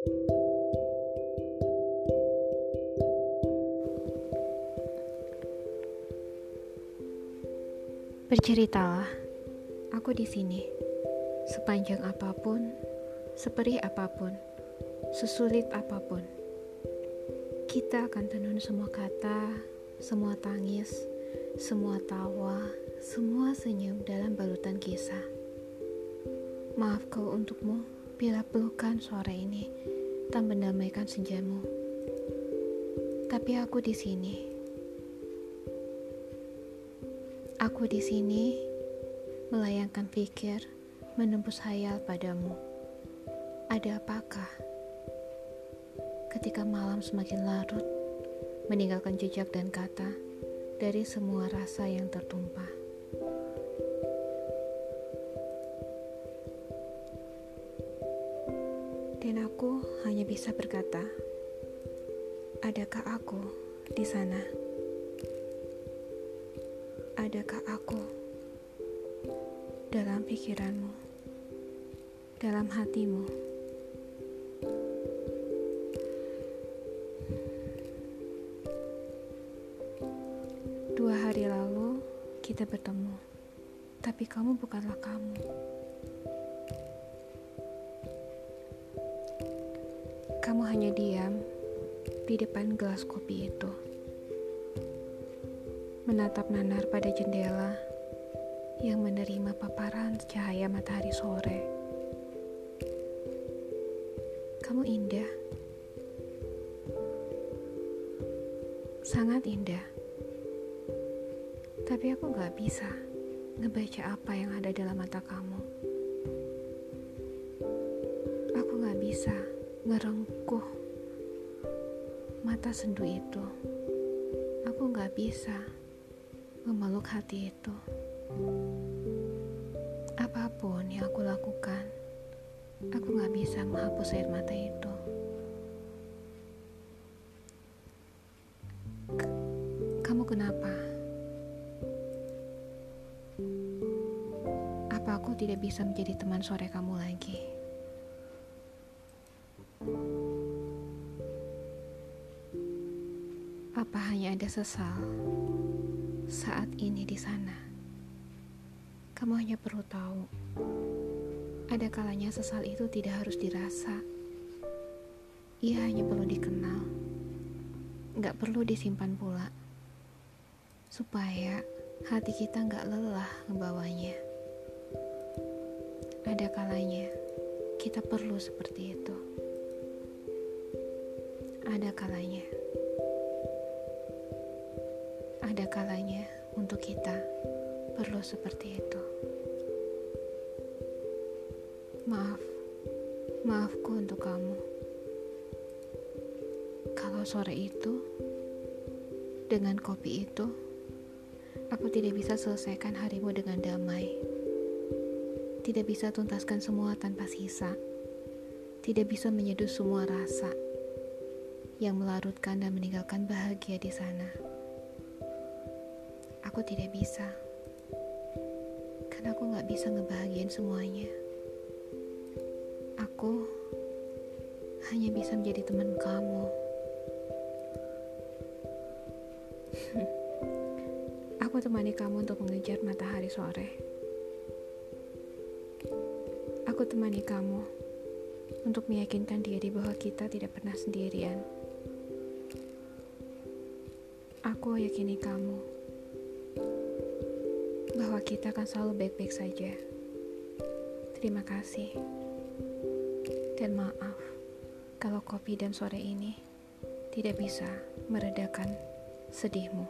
Berceritalah, aku di sini. Sepanjang apa pun, seperih apa pun, sesulit apa pun. Kita akan tenun semua kata, semua tangis, semua tawa, semua senyum dalam balutan kisah. Maaf kau untukmu bila pelukan sore ini tak mendamaikan senjamu. Tapi aku di sini Aku di sini melayangkan pikir, menembus hayal padamu. Ada apakah? Ketika malam semakin larut, meninggalkan jejak dan kata dari semua rasa yang tertumpah. Dan aku hanya bisa berkata, adakah aku di sana? Adakah aku dalam pikiranmu, dalam hatimu? Dua hari lalu kita bertemu, tapi kamu bukanlah kamu. Kamu hanya diam di depan gelas kopi itu menatap nanar pada jendela yang menerima paparan cahaya matahari sore. Kamu indah, sangat indah, tapi aku gak bisa ngebaca apa yang ada dalam mata kamu. Ngerengkuh mata sendu itu. Aku gak bisa memeluk hati itu. Apa pun yang aku lakukan, aku gak bisa menghapus air mata itu. Kamu kenapa? Apa aku tidak bisa menjadi teman sore kamu lagi? Apa hanya ada sesal? saat ini di sana. Kamu hanya perlu tahu, ada kalanya sesal itu tidak harus dirasa. Ia hanya perlu dikenal, nggak perlu disimpan pula, supaya hati kita nggak lelah ngebawanya. Ada kalanya kita perlu seperti itu. Ada kalanya ada kalanya untuk kita perlu seperti itu. Maaf, maafku untuk kamu. Kalau sore itu, dengan kopi itu, aku tidak bisa selesaikan harimu dengan damai. Tidak bisa tuntaskan semua tanpa sisa. Tidak bisa menyeduh semua rasa yang melarutkan dan meninggalkan bahagia di sana. Aku tidak bisa. Karena aku gak bisa ngebahagiain semuanya. Aku hanya bisa menjadi teman kamu. aku temani kamu untuk mengejar matahari sore. Aku temani kamu untuk meyakinkan diri bahwa kita tidak pernah sendirian. Aku yakini kamu bahwa kita akan selalu baik-baik saja. Terima kasih. Dan maaf kalau kopi dan sore ini tidak bisa meredakan sedihmu.